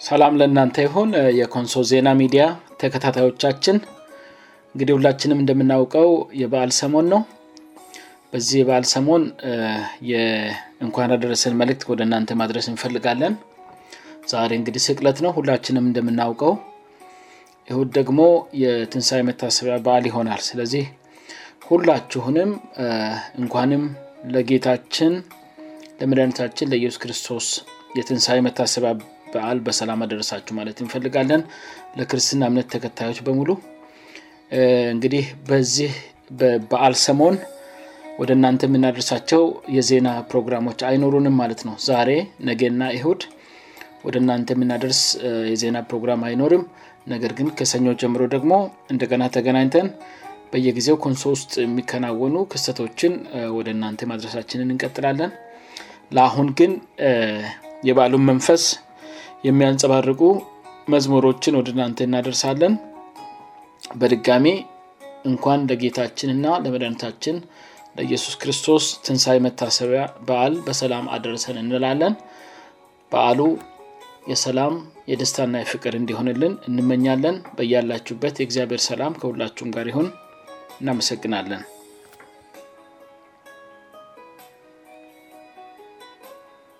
ሰላም ለእናንተ ይሁን የኮንሶል ዜና ሚዲያ ተከታታዮቻችን እንግዲህ ሁላችንም እንደምናውቀው የበዓል ሰሞን ነው በዚህ የበዓል ሰሞን እንኳን አደረሰን መልክት ወደ እናንተ ማድረስ እንፈልጋለን ዛሬ እንግዲህ ስቅለት ነው ሁላችንም እንደምናውቀው ይሁን ደግሞ የትንሳ የመታሰቢያ በዓል ይሆናል ስለዚህ ሁላችሁንም እንኳንም ለጌታችን ለመድኒታችን ለኢየሱ ክርስቶስ የትንሳ መታሰቢያ በአል በሰላም አደረሳችሁ ማለት እንፈልጋለን ለክርስትና እምነት ተከታዮች በሙሉ እንግዲህ በዚህ በአል ሰሞን ወደ እናንተ የምናደርሳቸው የዜና ፕሮግራሞች አይኖሩንም ማለት ነው ዛሬ ነጌና ኢሁድ ወደ እናንተ የምናደርስ የዜና ፕሮግራም አይኖርም ነገር ግን ከሰኞ ጀምሮ ደግሞ እንደገና ተገናኝተን በየጊዜው ኮንሶ ውስጥ የሚከናወኑ ክስተቶችን ወደ እናንተ ማድረሳችንን እንቀጥላለን ለአሁን ግን የበአሉን መንፈስ የሚያንጸባርቁ መዝሙሮችን ወደ ናንተ እናደርሳለን በድጋሚ እንኳን ለጌታችንና ለመድኒታችን ለኢየሱስ ክርስቶስ ትንሳይ መታሰቢያ በአል በሰላም አደርሰን እንላለን በአሉ የሰላም የደስታና የፍቅር እንዲሆንልን እንመኛለን በያላችሁበት የእግዚአብሔር ሰላም ከሁላችም ጋር ይሆን እናመሰግናለን